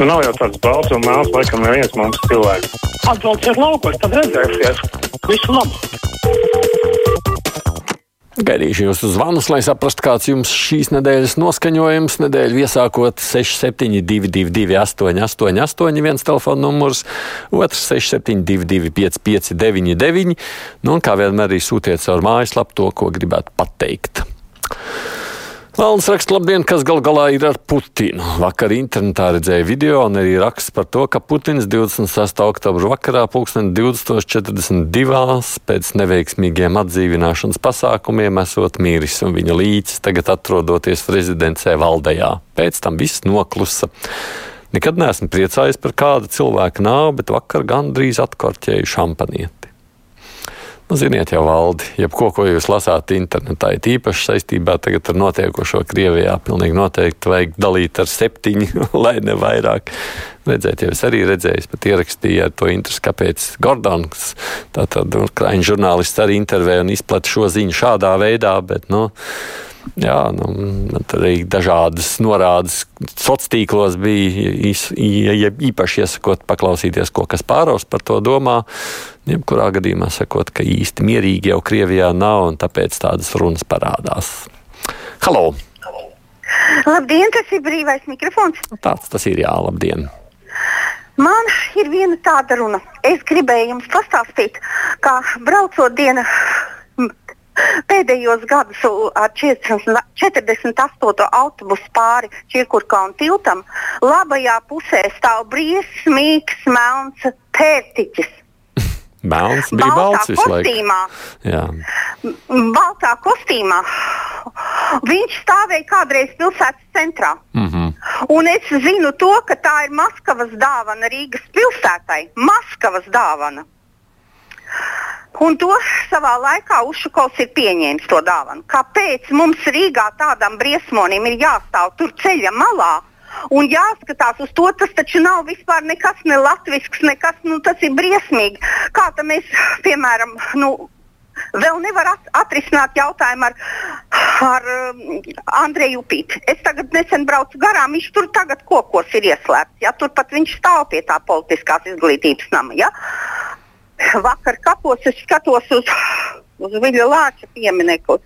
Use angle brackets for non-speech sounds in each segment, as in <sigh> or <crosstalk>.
Nu, nav jau tāds balts un melns, laikam, neviens mums cilvēks. Atbrauciet laukos, tad redzēsiet. Visu labu! Gaidīšu jūsu zvanus, lai saprastu, kāds jums šīs nedēļas noskaņojums. Nedēļa iesākot 6722, 888, viens telefona numurs, otrs 6722, 559, nu, un kā vienmēr arī sūtiet caur mājaslapu to, ko gribētu pateikt. Valns raksta, labdien, kas gal galā ir ar Putinu. Vakar internetā redzēja video un arī raksts par to, ka Putins 26. oktobra vakarā pulksten 2042. pēc neveiksmīgiem atdzīvināšanas pasākumiem esot mīris un viņa līdzis tagad atrodoties rezidencē Valdējā. Pēc tam viss noklusa. Nekad neesmu priecājies par kādu cilvēku nāvi, bet vakar gandrīz atkorķēju šampanieti. Nu, ziniet, jau valdi, jebko, ko jūs lasāt internetā, ir īpaši saistībā ar notiekošo Krievijā. Pilnīgi noteikti vajag dalīt ar septiņu, <laughs> lai ne vairāk. Redzēt, jau es arī redzēju, pat ierakstīju ar to interesi, kāpēc Gordons, tātad Ukraiņu žurnālists, arī intervēja un izplata šo ziņu šādā veidā, bet, nu, Jā, nu, arī dažādas norādes sociālos tīklos bija īpaši iesakot, paklausīties, ko kas pāraus par to domā. Jebkurā gadījumā sakot, ka īsti mierīgi jau Krievijā nav, un tāpēc tādas runas parādās. Halo! Labdien, tas ir brīvais mikrofons. Tāds tas ir, jā, labdien! Man ir viena tāda runa. Es gribēju jums pastāstīt, kā braucot dienu pēdējos gadus ar 48. autobusu pāri Čiekurkalnu tiltam, labajā pusē stāv briesmīgs melns pērtiķis. <laughs> Melns bija balts visu laiku. Baltā kostīmā. Viņš stāvēja kādreiz pilsētas centrā. Mm -hmm. Un es zinu to, ka tā ir Maskavas dāvana Rīgas pilsētai. Maskavas dāvana. Un to savā laikā Ušakovs ir pieņēmis to dāvanu. Kāpēc mums Rīgā tādam briesmonim ir jāstāv tur ceļa malā? Un jāskatās uz to, tas taču nav vispār nekas ne latvisks, nekas, nu, tas ir briesmīgi. Kā tam mēs, piemēram, nu, vēl nevar at atrisināt jautājumu ar, ar um, Andreju Upīti. Es tagad nesen braucu garām, viņš tur tagad kokos ir ieslēgts. Ja? Turpat viņš stāv pie tā politiskās izglītības nama. Ja? Vakar kapos es skatos uz, uz Viļņa Lāča pieminiektu.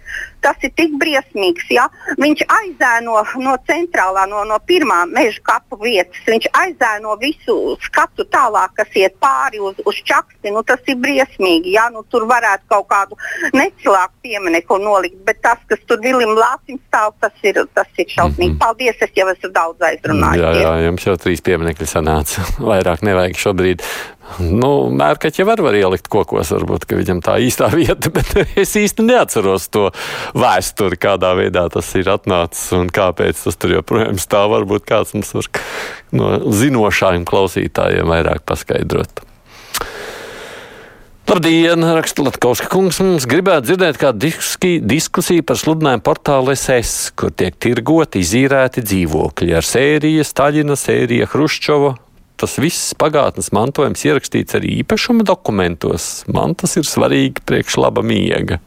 Tas ir tik briesmīgs. Ja? Viņš aizēno no centrālā, no, no pirmā meža kapu vietas. Viņš aizēno visu skatu tālāk, kas iet pāri uz, uz čaksti. Nu, tas ir briesmīgi. Ja? Nu, tur varētu kaut kādu necilāku pieminiektu nolikt, bet tas, kas tur Vilim Lācim stāv, tas ir, tas ir šausmīgi. Mm -hmm. Paldies, es jau esmu daudz aizrunājis. Jā, jā, jums jau trīs pieminekļi sanāca. <laughs> Vairāk nevajag šobrīd. Nu, Mērķi jau var, var ielikt kokos, varbūt viņam tā īstā vieta, <laughs> bet es īsti neatceros to vēsturi, kādā veidā tas ir atnācis un kāpēc tas tur joprojām stāv. Varbūt kāds mums var no zinošajiem klausītājiem vairāk paskaidrot. Labdien, raksta Latvijas kungs. Mums gribētu dzirdēt kādu diski, diskusiju par sludinājumu portālu SS, kur tiek tirgoti izīrēti dzīvokļi ar sēriju Staļina, sērija Hruščova tas viss pagātnes mantojums ierakstīts arī īpašuma dokumentos. Man tas ir svarīgi priekš laba miega.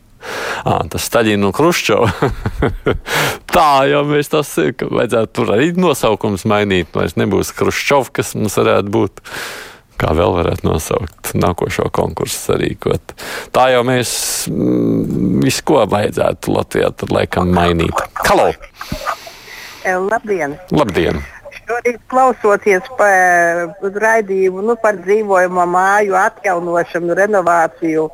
À, tas Staļina un Kruščova. <laughs> tā jau mēs tas vajadzētu tur arī nosaukums mainīt. Vairs nebūs Kruščova, kas mums varētu būt. Kā vēl varētu nosaukt nākošo konkursu sarīkot. Tā jau mēs mm, visu, ko vajadzētu Latvijā, tad laikam mainīt. Halo! Labdien! Labdien! Šorīt klausoties par raidījumu nu, par dzīvojamo māju atjaunošanu, renovāciju.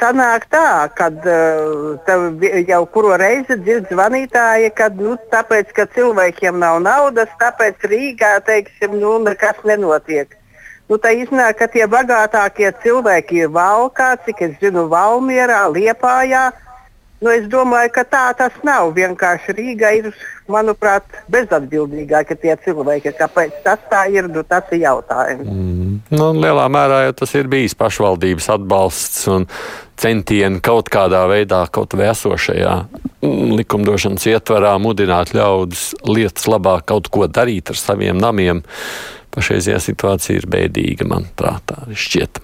Sanāk tā, ka uh, jau kuru reizi dzird zvanītāji, ka nu, tāpēc, ka cilvēkiem nav naudas, tāpēc Rīgā teiksim, nu, nekas nenotiek. Nu, tā iznāk, ka tie bagātākie cilvēki ir valkā, cik es zinu, Valmierā, Liepājā. Nu, es domāju, ka tā tas nav. Vienkārši Rīga ir manuprāt, bezatbildīgākie tie cilvēki. Kāpēc tas tā ir, nu, tas ir jautājums. Mm. Nu, lielā mērā jau tas ir bijis pašvaldības atbalsts un centieni kaut kādā veidā, kaut vai esošajā likumdošanas ietvarā, mudināt ļaudis lietas labāk kaut ko darīt ar saviem namiem. Pašreizajā situācija ir bēdīga, manuprāt, tā šķiet.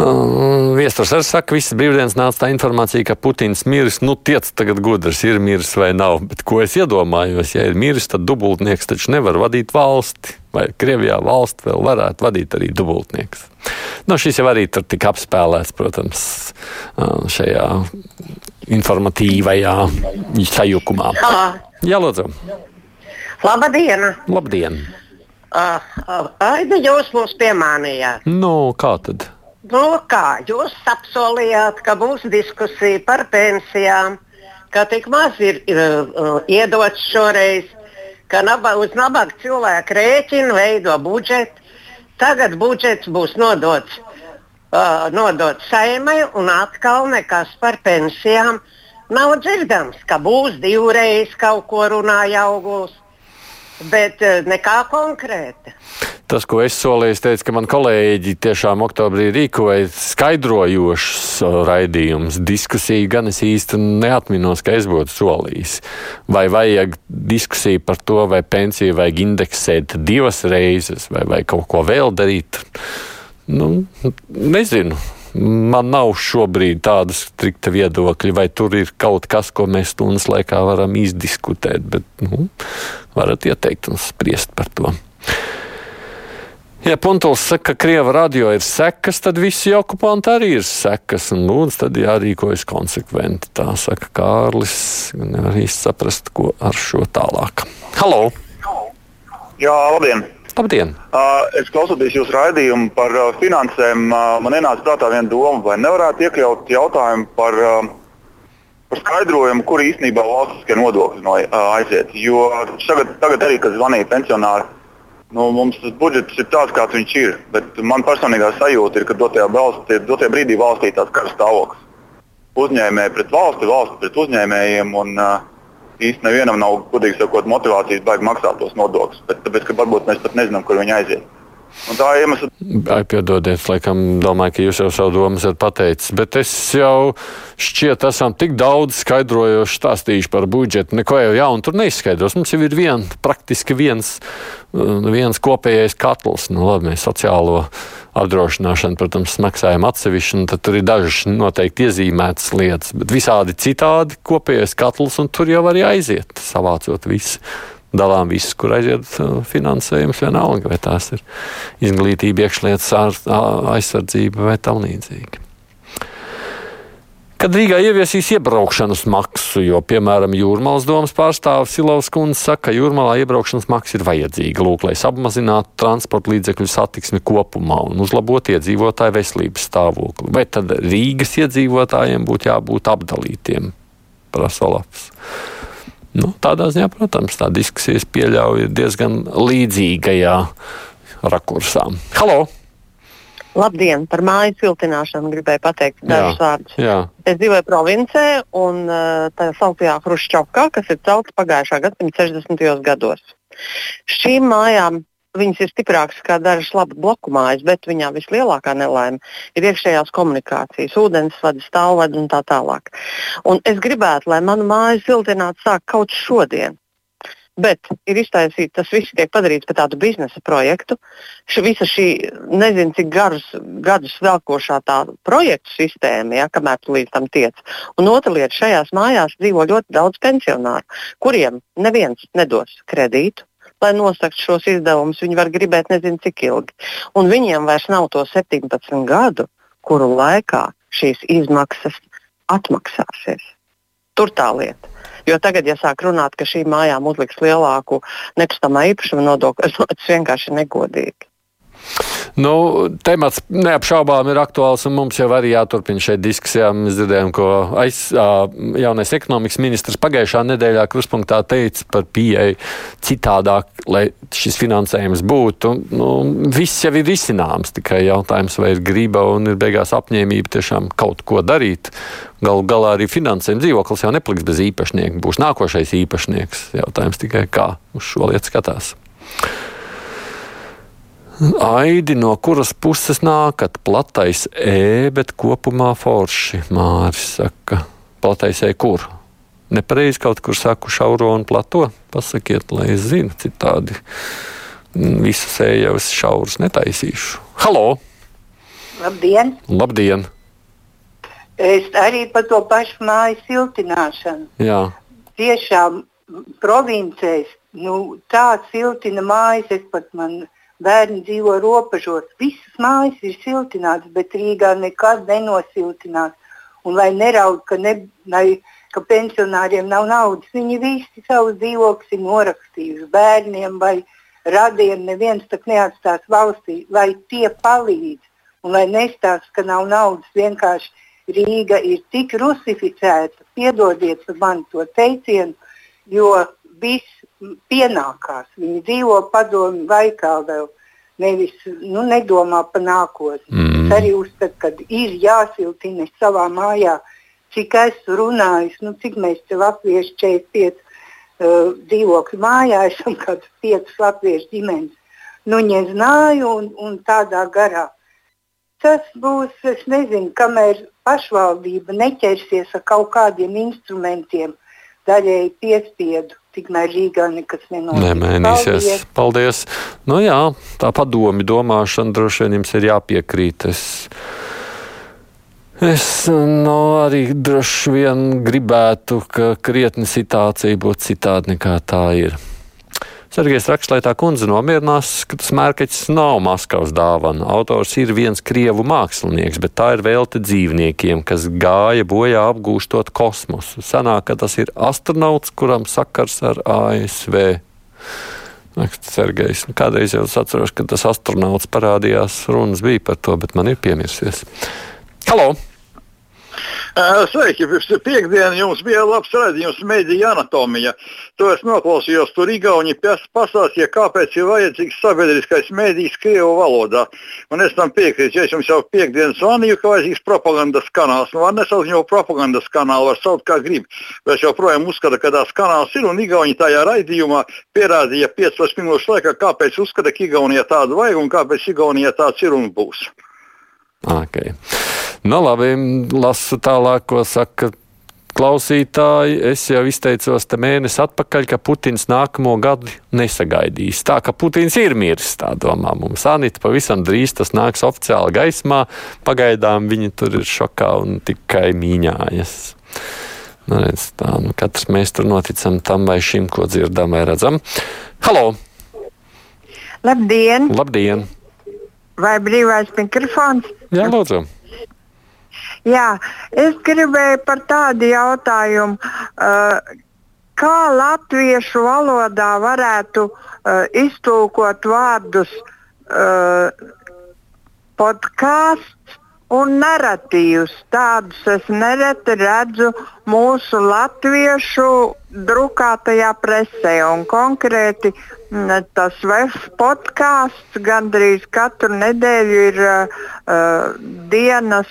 Viesturs arī saka, ka visas brīvdienas nāca tā informācija, ka Putins miris. Nu, tiec tagad gudrs, ir miris vai nav. Bet ko es iedomājos, ja ir miris, tad dubultnieks taču nevar vadīt valsti. Vai Krievijā valsti vēl varētu vadīt arī dubultnieks. Nu, šis jau arī tur tika apspēlēts, protams, šajā informatīvajā sajukumā. Jā, lūdzu. Labdien! Labdien! Uh, uh, Aida, jūs mūs piemānījāt. Nu, kā tad? Nu, kā jūs apsolījāt, ka būs diskusija par pensijām, ka tik maz ir uh, iedots šoreiz, ka naba, uz nabaga cilvēku rēķinu veido budžetu. Tagad budžets būs nodots, uh, nodots saimai un atkal nekas par pensijām nav dzirdams, ka būs divreiz kaut ko runāja augūs, bet uh, nekā konkrēta. Tas, ko es solīju, es teicu, ka man kolēģi tiešām oktobrī rīkoja skaidrojošus raidījumus. Diskusiju gan es īsti neatminos, ka es būtu solījis. Vai vajag diskusiju par to, vai pensiju vajag indeksēt divas reizes, vai, vai kaut ko vēl darīt? Nu, nezinu. Man nav šobrīd tāda strikta viedokļa, vai tur ir kaut kas, ko mēs stundas laikā varam izdiskutēt, bet nu, varat ieteikt un spriest par to. Ja Puntuls saka, ka Krieva radio ir sekas, tad visi okupanti arī ir sekas. Un lūdzu, tad jārīkojas konsekventi. Tā saka Kārlis. Nevar īsti saprast, ko ar šo tālāk. Halo! Jā, labdien! Labdien! Uh, es klausoties jūsu raidījumu par uh, finansēm, uh, man ienāca prātā viena doma, vai nevarētu iekļaut jautājumu par, par skaidrojumu, kur īstenībā valstiskie nodokļi no, aiziet. Jo tagad, tagad arī, kad zvanīja pensionāri, Nu, mums tas budžets ir tāds, kāds viņš ir. Bet man personīgā sajūta ir, ka dotajā, valstī, dotajā brīdī valstī ir tāds kara stāvoklis. Uzņēmēji pret valsti, valsts pret uzņēmējiem. Un, uh, īstenībā nevienam nav, gudīgi sakot, motivācijas baigi maksāt tos nodokļus. Tāpēc, ka varbūt mēs pat nezinām, kur viņi aiziet. Un tā iemesls. Ai, piedodiet, laikam, domāju, ka jūs jau savu domu esat pateicis, bet es jau šķiet, esam tik daudz skaidrojuši, stāstījuši par budžetu. Neko jau jaunu tur neizskaidros. Mums jau ir vien, praktiski viens, viens kopējais katls. Nu, labi, mēs sociālo apdrošināšanu, protams, maksājam atsevišķi, un tur ir dažas noteikti iezīmētas lietas, bet visādi citādi kopējais katls, un tur jau arī aiziet, savācot visu dalām visus, kur aiziet uh, finansējums, vienalga, vai tās ir izglītība, iekšlietas aizsardzība vai tam līdzīgi. Kad Rīgā ieviesīs iebraukšanas maksu, jo, piemēram, Jūrmālas domas pārstāvis Silovs kundze saka, ka Jūrmālā iebraukšanas maksa ir vajadzīga, lūk, lai apmazinātu transporta līdzekļu satiksmi kopumā un uzlabotu iedzīvotāju veselības stāvokli. Vai tad Rīgas iedzīvotājiem būtu jābūt apdalītiem? Prasa Olafs. Nu, tādā ziņā, protams, tā diskusijas pieļauj diezgan līdzīgajā rakursā. Halo! Labdien! Par māju siltināšanu gribēju pateikt dažus vārdus. Es dzīvoju provincē, un tā sauktajā Hruščovkā, kas ir celta pagājušā gadsimta 60. gados. Šīm mājām Viņas ir stiprākas kā dažas labas bloku mājas, bet viņām vislielākā nelaime ir iekšējās komunikācijas, ūdensvadi, stāvvadi un tā tālāk. Un es gribētu, lai manu māju siltinātu sāk kaut šodien. Bet ir iztaisīts, tas viss tiek padarīts par tādu biznesa projektu. Ši, visa šī nezinu, cik garus gadus velkošā tā projektu sistēma, ja, kamēr tu līdz tam tiec. Un otra lieta, šajās mājās dzīvo ļoti daudz pensionāru, kuriem neviens nedos kredītu, lai nosaktu šos izdevumus, viņi var gribēt nezinu cik ilgi. Un viņiem vairs nav to 17 gadu, kuru laikā šīs izmaksas atmaksāsies. Tur tā lieta. Jo tagad, ja sāk runāt, ka šīm mājām uzliks lielāku nekustamā īpašuma nodokli, tas vienkārši ir negodīgi. Nu, temats neapšaubām ir aktuāls, un mums jau arī jāturpina šeit diskusijā. Mēs dzirdējām, ko aiz, jaunais ekonomikas ministrs pagājušā nedēļā kruspunktā teica par pieeju citādāk, lai šis finansējums būtu. Nu, viss jau ir izcināms, tikai jautājums, vai ir griba un ir beigās apņēmība tiešām kaut ko darīt. Galu galā arī finansējuma dzīvoklis jau nepaliks bez īpašnieka. Būs nākošais īpašnieks. Jautājums tikai kā uz šo lietu skatās. Aidi, no kuras puses nākat? Platais E, bet kopumā forši. Māris saka, platais E kur? Nepareizi kaut kur saku šauro un plato. Pasakiet, lai es zinu, citādi visas ejavas šaurus netaisīšu. Halo! Labdien! Labdien! Es arī par to pašu māju siltināšanu. Jā. Tiešām provincēs nu, tā siltina mājas, es pat man bērni dzīvo robežos. Visas mājas ir siltinātas, bet Rīgā nekad nenosiltinās. Un lai neraud, ka, ne, lai, ka pensionāriem nav naudas, viņi visi savus dzīvokļus ir norakstījuši bērniem vai radiem. Neviens tak neatstās valstī, lai tie palīdz. Un lai nestāsta, ka nav naudas, vienkārši Rīga ir tik rusificēta, piedodiet man to teicienu, jo viss pienākās. Viņi dzīvo padomu laikā vēl. Nevis nu, nedomā par nākotni. Mm. Es arī uzskatu, ka ir jāsiltina savā mājā. Cik esmu runājis, nu, cik mēs te latvieši 45 uh, dzīvokļu mājā <laughs> esam, kad 5 latviešu ģimenes. Nu, ņeznāju un, un tādā garā. Tas būs, es nezinu, kamēr pašvaldība neķersies ar kaut kādiem instrumentiem, daļēji piespiedu tikmēr Rīgā nekas nenotiek. Nemainīsies. Paldies. Paldies. Nu jā, tā padomi domāšana droši vien jums ir jāpiekrīt. Es, es nu, arī droši vien gribētu, ka krietni situācija būtu citāda nekā tā ir. Sergejs raksta, lai tā kundze nomierinās, ka tas mērķis nav Maskavas dāvana. Autors ir viens krievu mākslinieks, bet tā ir velti dzīvniekiem, kas gāja bojā apgūstot kosmosu. Sanāk, ka tas ir astronauts, kuram sakars ar ASV. Sergejs, nu, kādreiz jau es atceros, ka tas astronauts parādījās, runas bija par to, bet man ir piemirsies. Halo! Sveiki, piekdienā jums bija labs redzējums, mēdīja anatomija. To es noklausījos, tur Igauni pastāstīja, kāpēc ir vajadzīgs sabiedriskais mēdījis Krievu valodā. Un es tam piekrītu, ja es jums jau piekdienas zvanīju, ka vajadzīgs propagandas kanāls. Nu, var nesaukt viņu propagandas kanālu, var saukt kā grib. Bet es joprojām uzskatu, ka tās kanāls ir un Igauni tajā raidījumā pierādīja 15 minūšu laikā, kāpēc uzskata, ka Igaunijā tādu vajag un kāpēc Igaunijā tāds ir un būs. Okay. Nu, labi, lasu tālāk, ko saka klausītāji. Es jau izteicos te mēnesi atpakaļ, ka Putins nākamo gadu nesagaidīs. Tā ka Putins ir miris, tā domā mums. Anita pavisam drīz tas nāks oficiāli gaismā. Pagaidām viņi tur ir šokā un tikai mīņājas. Nu, redz, tā, nu, katrs mēs tur noticam tam vai šim, ko dzirdam vai redzam. Halo! Labdien! Labdien! Vai brīvais mikrofons? Jā, lūdzu. Jā, es gribēju par tādu jautājumu. Uh, kā latviešu valodā varētu uh, iztulkot vārdus uh, podkāsts un narratīvs. Tādus es nereti redzu mūsu latviešu drukātajā presē. Un konkrēti tas VF podkāsts gandrīz katru nedēļu ir uh, dienas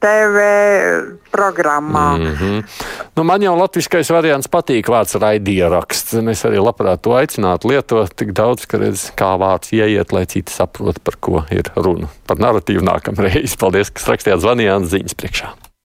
TV programmā. Mm -hmm. nu, man jau latviskais variants patīk vārds raidieraksts. Es arī labprāt to aicinātu lietot tik daudz, ka redz, kā vārds ieiet, lai citi saprot, par ko ir runa. Par narratīvu nākamreiz. Paldies, ka rakstījāt zvanījāt ziņas priekšā.